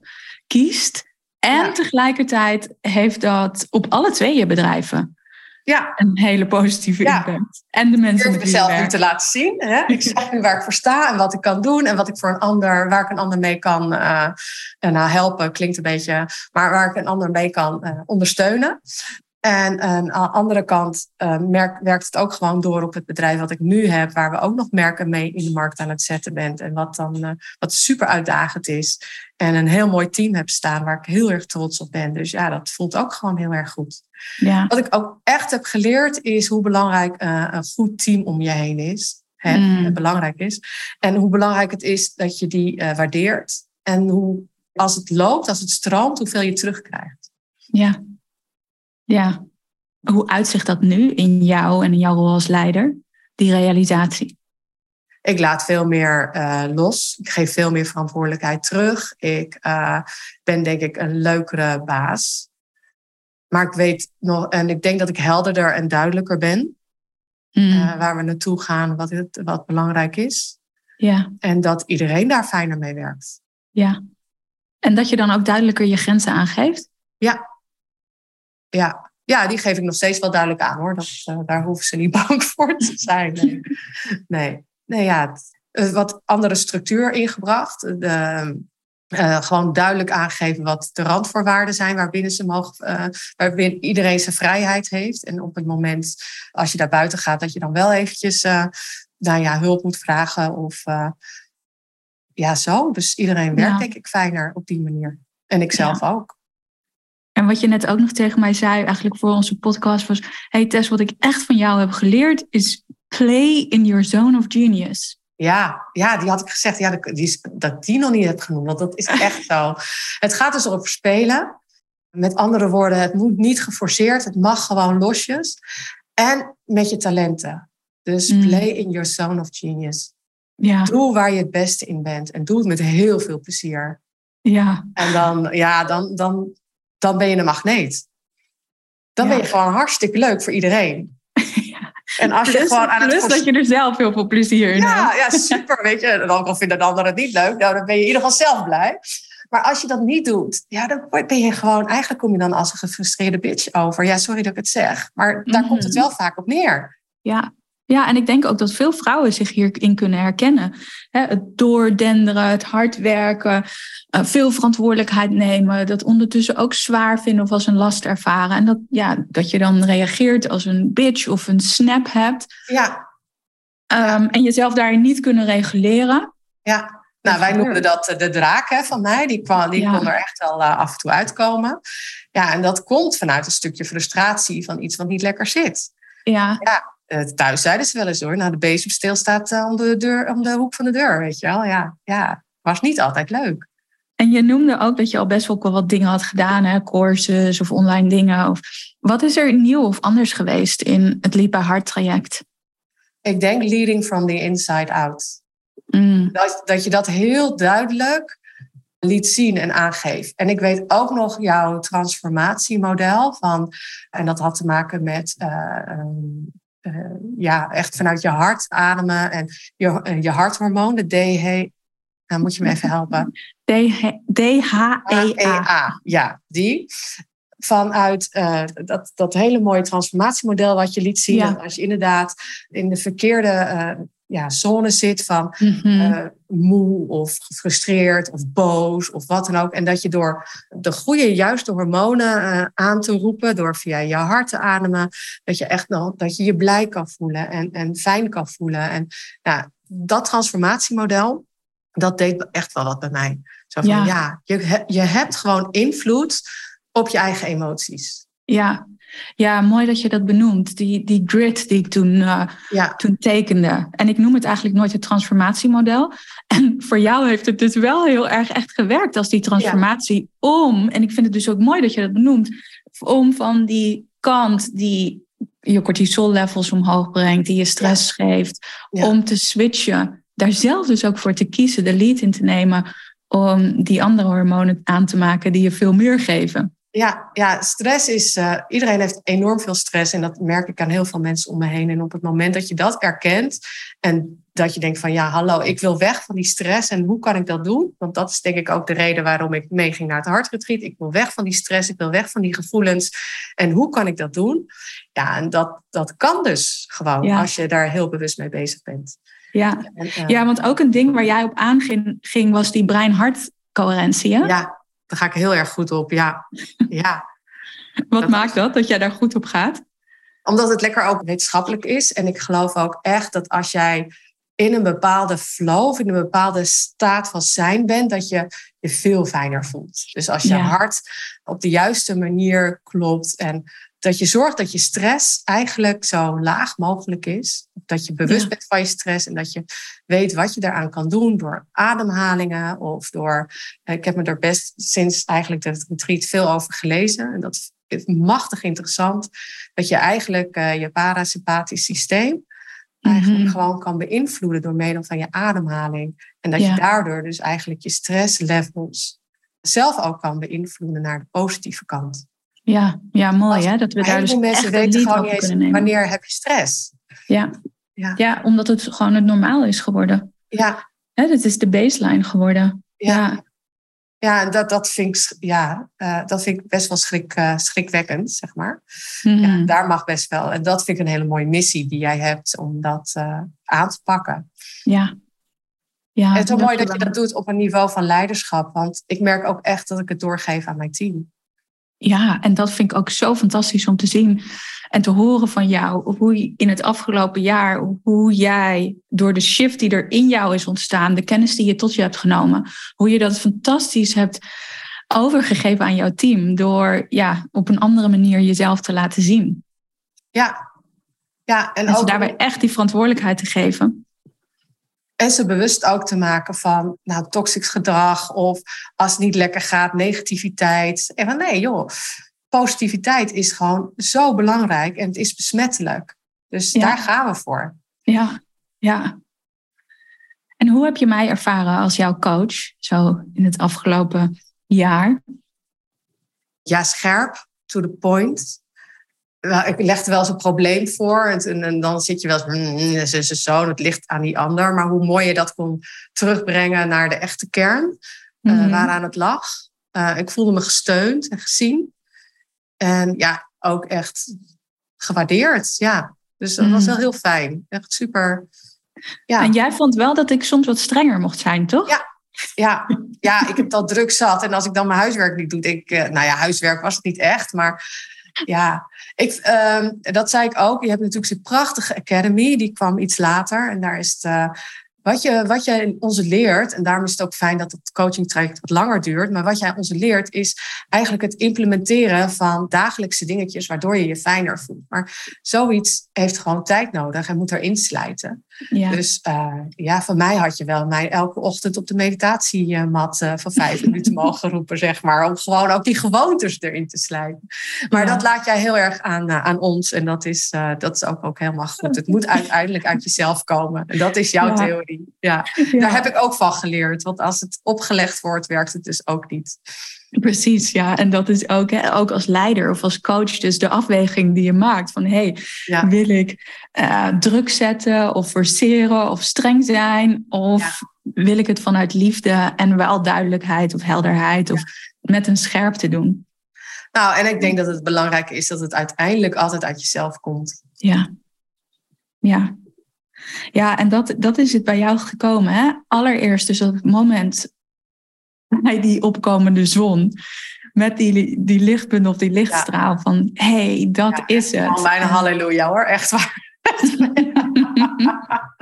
Speaker 1: kiest. En
Speaker 2: Ja.
Speaker 1: tegelijkertijd heeft dat op alle twee je bedrijven
Speaker 2: Ja,
Speaker 1: een hele positieve
Speaker 2: Ja.
Speaker 1: impact. En de mensen met
Speaker 2: mezelf nu te laten zien. Hè? Ik zeg nu waar ik voor sta en wat ik kan doen. En wat ik voor een ander, waar ik een ander mee kan eh, nou, helpen. Klinkt een beetje, maar waar ik een ander mee kan eh, ondersteunen. En aan de andere kant eh, merk, werkt het ook gewoon door op het bedrijf wat ik nu heb, waar we ook nog merken mee in de markt aan het zetten bent. En wat dan eh, wat super uitdagend is. En een heel mooi team heb staan waar ik heel erg trots op ben. Dus ja, dat voelt ook gewoon heel erg goed.
Speaker 1: Ja.
Speaker 2: Wat ik ook echt heb geleerd is hoe belangrijk eh, een goed team om je heen is. Hè,
Speaker 1: Mm.
Speaker 2: eh, belangrijk is. En hoe belangrijk het is dat je die waardeert. En hoe als het loopt, als het stroomt, hoeveel je terugkrijgt.
Speaker 1: Ja. Ja. Hoe uitzicht dat nu in jou en in jouw rol als leider? Die realisatie.
Speaker 2: Ik laat veel meer eh, los. Ik geef veel meer verantwoordelijkheid terug. Ik eh, ben denk ik een leukere baas. Maar ik weet nog, en ik denk dat ik helderder en duidelijker ben.
Speaker 1: Mm.
Speaker 2: eh, waar we naartoe gaan, wat, het, wat belangrijk is.
Speaker 1: ja.
Speaker 2: En dat iedereen daar fijner mee werkt.
Speaker 1: Ja. En dat je dan ook duidelijker je grenzen aangeeft?
Speaker 2: Ja. Ja. Ja, die geef ik nog steeds wel duidelijk aan hoor. Dat, eh, daar hoeven ze niet bang voor te zijn. Nee, nee. nee ja, het- eh, wat andere structuur ingebracht. De, eh, gewoon duidelijk aangeven wat de randvoorwaarden zijn waarbinnen ze mogen, eh, waarbinnen iedereen zijn vrijheid heeft. En op het moment als je daar buiten gaat, dat je dan wel eventjes eh, nou ja, hulp moet vragen. Of ja, zo. Dus iedereen werkt
Speaker 1: Ja.
Speaker 2: denk ik fijner op die manier. En ik zelf ook.
Speaker 1: En wat je net ook nog tegen mij zei, eigenlijk voor onze podcast, was: Hey Tess, wat ik echt van jou heb geleerd is play in your zone of genius.
Speaker 2: Ja, ja, die had ik gezegd. Ja, dat, die, is- dat die nog niet heb genoemd. Want dat is echt zo. Het gaat dus over spelen. Met andere woorden, het moet niet geforceerd. Het mag gewoon losjes. En met je talenten. Dus
Speaker 1: Mm.
Speaker 2: play in your zone of genius.
Speaker 1: Ja,
Speaker 2: Doe waar je het beste in bent. En doe het met heel veel plezier.
Speaker 1: Ja.
Speaker 2: En dan, ja, dan, dan, dan ben je een magneet. Dan ben je gewoon hartstikke leuk voor iedereen.
Speaker 1: En als je gewoon aan het. dat je er zelf heel veel plezier in
Speaker 2: ja, hebt. Ja, super. Weet je, en al vinden de anderen het niet leuk, nou, dan ben je in ieder geval zelf blij. Maar als je dat niet doet, ja, dan ben je gewoon, eigenlijk kom je dan als een gefrustreerde bitch over. Ja, sorry dat ik het zeg. Maar daar komt het mhm. wel vaak op neer.
Speaker 1: Ja, ja, en ik denk ook dat veel vrouwen zich hierin kunnen herkennen. Het doordenderen, het hard werken, eh, veel verantwoordelijkheid nemen, dat ondertussen ook zwaar vinden of als een last ervaren. En dat, ja, dat je dan reageert als een bitch of een snap hebt.
Speaker 2: Ja.
Speaker 1: Um, en jezelf daarin niet kunnen reguleren.
Speaker 2: Ja. Nou, wij noemden dat eh, de draak hè, van mij. Die, kwam, die kon er echt wel uh, af en toe uitkomen. Ja, en dat komt vanuit een stukje frustratie van iets wat niet lekker zit.
Speaker 1: Ja.
Speaker 2: ja thuis zeiden ze wel eens hoor. Nou, de bezemsteel staat uh, om, de deur, om de hoek van de deur, weet je wel. Ja, ja, was niet altijd leuk.
Speaker 1: En je noemde ook dat je al best wel wat dingen had gedaan, hè? courses of online dingen. Of, wat is er nieuw of anders geweest in het Lipa Hart traject?
Speaker 2: Ik denk leading from the inside out.
Speaker 1: Mm.
Speaker 2: Dat, dat je dat heel duidelijk liet zien en aangeeft. En ik weet ook nog jouw transformatiemodel van, en dat had te maken met uh, uh, ja, echt vanuit je hart ademen en je, uh, je harthormoon, de DH. Nou, moet je me even helpen.
Speaker 1: DHEA.
Speaker 2: Ja, die. Vanuit uh, dat, dat hele mooie transformatiemodel wat je liet zien. Ja. Als je inderdaad in de verkeerde ja, zone zit van mm moe of gefrustreerd of boos of wat dan ook. En dat je door de goede, juiste hormonen uh, aan te roepen, door via je hart te ademen, dat je echt nog, dat je je blij kan voelen en, en fijn kan voelen. En ja, dat transformatiemodel, dat deed echt wel wat bij mij. Zo van ja, ja je, je hebt gewoon invloed op je eigen emoties.
Speaker 1: Ja, ja, mooi dat je dat benoemt. Die, die grid die ik toen, uh, ja. toen tekende. En ik noem het eigenlijk nooit het transformatiemodel. En voor jou heeft het dus wel heel erg echt gewerkt als die transformatie om. En ik vind het dus ook mooi dat je dat benoemt. Om van die kant die je cortisol levels omhoog brengt, die je stress geeft, om te switchen. Daar zelf dus ook voor te kiezen, de lead in te nemen. Om die andere hormonen aan te maken die je veel meer geven.
Speaker 2: Ja, ja stress is. Uh, iedereen heeft enorm veel stress. En dat merk ik aan heel veel mensen om me heen. En op het moment dat je dat erkent. En dat je denkt van ja, hallo, ik wil weg van die stress. En hoe kan ik dat doen? Want dat is denk ik ook de reden waarom ik meeging naar het hartretreat. Ik wil weg van die stress. Ik wil weg van die gevoelens. En hoe kan ik dat doen? Ja, en dat, dat kan dus gewoon als je daar heel bewust mee bezig bent.
Speaker 1: Ja. En, uh, ja, want ook een ding waar jij op aanging ging, was die brein-hart coherentie.
Speaker 2: Ja, daar ga ik heel erg goed op, ja. ja.
Speaker 1: Wat maakt dat, dat jij daar goed op gaat?
Speaker 2: Omdat het lekker ook wetenschappelijk is. En ik geloof ook echt dat als jij in een bepaalde flow of in een bepaalde staat van zijn bent, dat je je veel fijner voelt. Dus als je hart op de juiste manier klopt en dat je zorgt dat je stress eigenlijk zo laag mogelijk is. Dat je bewust bent van je stress en dat je weet wat je daaraan kan doen door ademhalingen of door. Eh, ik heb me er best sinds eigenlijk het retreat veel over gelezen. En dat is machtig interessant. Dat je eigenlijk uh, je parasympathisch systeem eigenlijk mhm. gewoon kan beïnvloeden door middel van je ademhaling. En dat je daardoor dus eigenlijk je stresslevels zelf ook kan beïnvloeden naar de positieve kant.
Speaker 1: Ja, ja mooi hè. Dat we daar dus
Speaker 2: mensen weten gewoon niet eens wanneer heb je stress.
Speaker 1: Ja. Ja. ja, omdat het gewoon het normaal is geworden.
Speaker 2: Ja.
Speaker 1: Hè, het is de baseline geworden. Ja.
Speaker 2: Ja, dat, dat, vind ik, ja uh, dat vind ik best wel schrik, uh, schrikwekkend, zeg maar. Mm. Ja, daar mag best wel. En dat vind ik een hele mooie missie die jij hebt om dat uh, aan te pakken.
Speaker 1: Ja. ja
Speaker 2: het is zo mooi dat je dat doet op een niveau van leiderschap. Want ik merk ook echt dat ik het doorgeef aan mijn team.
Speaker 1: Ja, en dat vind ik ook zo fantastisch om te zien en te horen van jou. Hoe in het afgelopen jaar, hoe jij door de shift die er in jou is ontstaan, de kennis die je tot je hebt genomen, hoe je dat fantastisch hebt overgegeven aan jouw team. Door ja, op een andere manier jezelf te laten zien.
Speaker 2: Ja, ja
Speaker 1: en, en ook daarbij echt die verantwoordelijkheid te geven.
Speaker 2: En ze bewust ook te maken van nou, toxisch gedrag of als het niet lekker gaat, negativiteit. En van nee, joh, positiviteit is gewoon zo belangrijk en het is besmettelijk. Dus daar gaan we voor.
Speaker 1: Ja, ja. En hoe heb je mij ervaren als jouw coach, zo in het afgelopen jaar?
Speaker 2: Ja, scherp, to the point. Nou, ik legde wel eens een probleem voor en, en, dan zit je wel eens, mm, zo, het ligt aan die ander. Maar hoe mooi je dat kon terugbrengen naar de echte kern, mm waaraan het lag. Uh, ik voelde me gesteund en gezien. En ja, ook echt gewaardeerd, ja. Dus dat was mhm. wel heel fijn. Echt super.
Speaker 1: Ja. En jij vond wel dat ik soms wat strenger mocht zijn, toch?
Speaker 2: Ja, ja, ja, ik heb dat druk zat. En als ik dan mijn huiswerk niet doe, denk ik... Uh, nou ja, huiswerk was het niet echt, maar... Ja, ik, uh, dat zei ik ook. Je hebt natuurlijk zo'n prachtige academy. Die kwam iets later. En daar is het uh, wat je, wat je ons leert, en daarom is het ook fijn dat het coaching traject wat langer duurt, maar wat jij ons leert is eigenlijk het implementeren van dagelijkse dingetjes waardoor je je fijner voelt. Maar zoiets heeft gewoon tijd nodig en moet erin slijten. Ja. Dus uh, ja, van mij had je wel mij elke ochtend op de meditatiemat uh, van vijf minuten mogen roepen, zeg maar, om gewoon ook die gewoontes erin te slijten. Maar ja. dat laat jij heel erg aan, uh, aan ons en dat is, dat is ook, ook helemaal goed. Het moet uiteindelijk uit jezelf komen en dat is jouw ja. theorie. Ja. daar heb ik ook van geleerd. Want als het opgelegd wordt, werkt het dus ook niet.
Speaker 1: Precies, ja. En dat is ook, hè, ook als leider of als coach, dus de afweging die je maakt van hey, ja. wil ik uh, druk zetten of forceren of streng zijn? Of ja. wil ik het vanuit liefde en wel duidelijkheid of helderheid of met een scherpte doen?
Speaker 2: Nou, en ik denk dat het belangrijk is dat het uiteindelijk altijd uit jezelf komt.
Speaker 1: Ja. Ja, ja, en dat, dat is het bij jou gekomen. Hè? Allereerst dus op het moment bij die opkomende zon. Met die, die lichtpunt of die lichtstraal van... hé, hey, dat ja, is het.
Speaker 2: Bijna halleluja hoor, echt waar.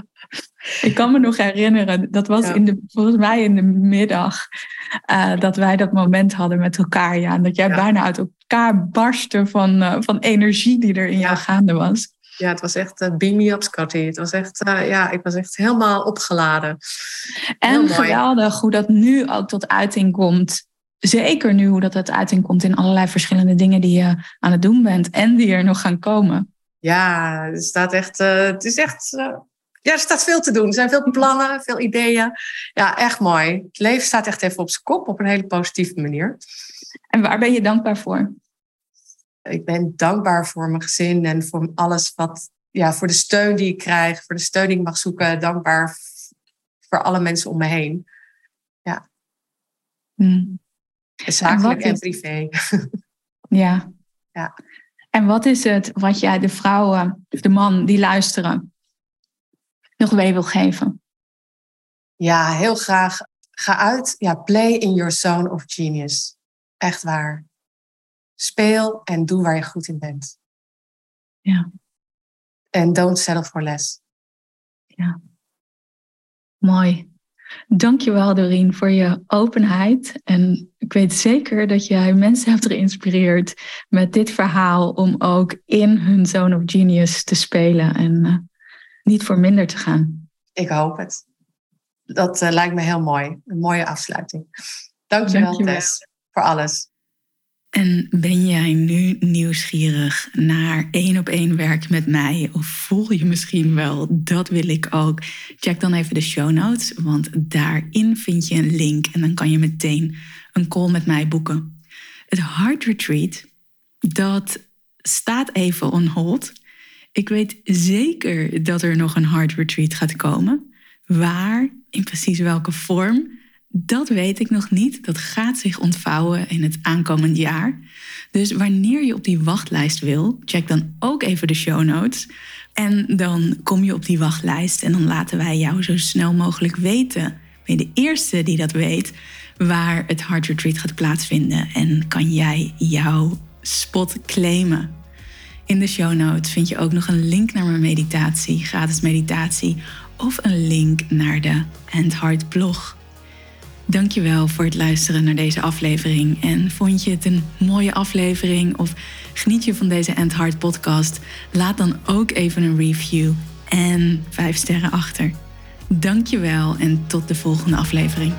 Speaker 1: Ik kan me nog herinneren, dat was in de, volgens mij in de middag, uh, dat wij dat moment hadden met elkaar. Ja, en dat jij bijna uit elkaar barstte van, uh, van energie die er in jou gaande was.
Speaker 2: Ja, het was echt uh, beam me up, Scotty. Het was echt, uh, ja, ik was echt helemaal opgeladen.
Speaker 1: En geweldig hoe dat nu ook tot uiting komt. Zeker nu hoe dat tot uiting komt in allerlei verschillende dingen die je aan het doen bent. En die er nog gaan komen.
Speaker 2: Ja, er staat echt, uh, het is echt, ja, er staat veel te doen. Er zijn veel plannen, veel ideeën. Ja, echt mooi. Het leven staat echt even op zijn kop op een hele positieve manier.
Speaker 1: En waar ben je dankbaar voor?
Speaker 2: Ik ben dankbaar voor mijn gezin en voor alles wat, ja, voor de steun die ik krijg, voor de steun die ik mag zoeken. Dankbaar voor alle mensen om me heen. Ja. Hmm. Zakelijk en, en privé.
Speaker 1: Ja. ja. En wat is het wat jij de vrouwen, de man die luisteren, nog mee wil geven?
Speaker 2: Ja, heel graag. Ga uit. Ja, play in your zone of genius. Echt waar. Speel en doe waar je goed in bent.
Speaker 1: Ja.
Speaker 2: En don't settle for less.
Speaker 1: Ja. Mooi. Dankjewel Doreen voor je openheid. En ik weet zeker dat jij mensen hebt geïnspireerd met dit verhaal om ook in hun zone of genius te spelen en uh, niet voor minder te gaan.
Speaker 2: Ik hoop het. Dat uh, lijkt me heel mooi. Een mooie afsluiting. Dankjewel, Dankjewel. Tess, voor alles.
Speaker 1: En ben jij nu nieuwsgierig naar één op één werk met mij? Of voel je misschien wel, dat wil ik ook? Check dan even de show notes, want daarin vind je een link en dan kan je meteen een call met mij boeken. Het Heart Retreat, dat staat even on hold. Ik weet zeker dat er nog een Heart Retreat gaat komen. Waar, in precies welke vorm, dat weet ik nog niet. Dat gaat zich ontvouwen in het aankomend jaar. Dus wanneer je op die wachtlijst wil, check dan ook even de show notes. En dan kom je op die wachtlijst en dan laten wij jou zo snel mogelijk weten. Ben je de eerste die dat weet waar het Heart Retreat gaat plaatsvinden en kan jij jouw spot claimen. In de show notes vind je ook nog een link naar mijn meditatie, gratis meditatie, of een link naar de End Heart blog. Dankjewel voor het luisteren naar deze aflevering. En vond je het een mooie aflevering of geniet je van deze End Heart podcast? Laat dan ook even een review en vijf sterren achter. Dankjewel en tot de volgende aflevering.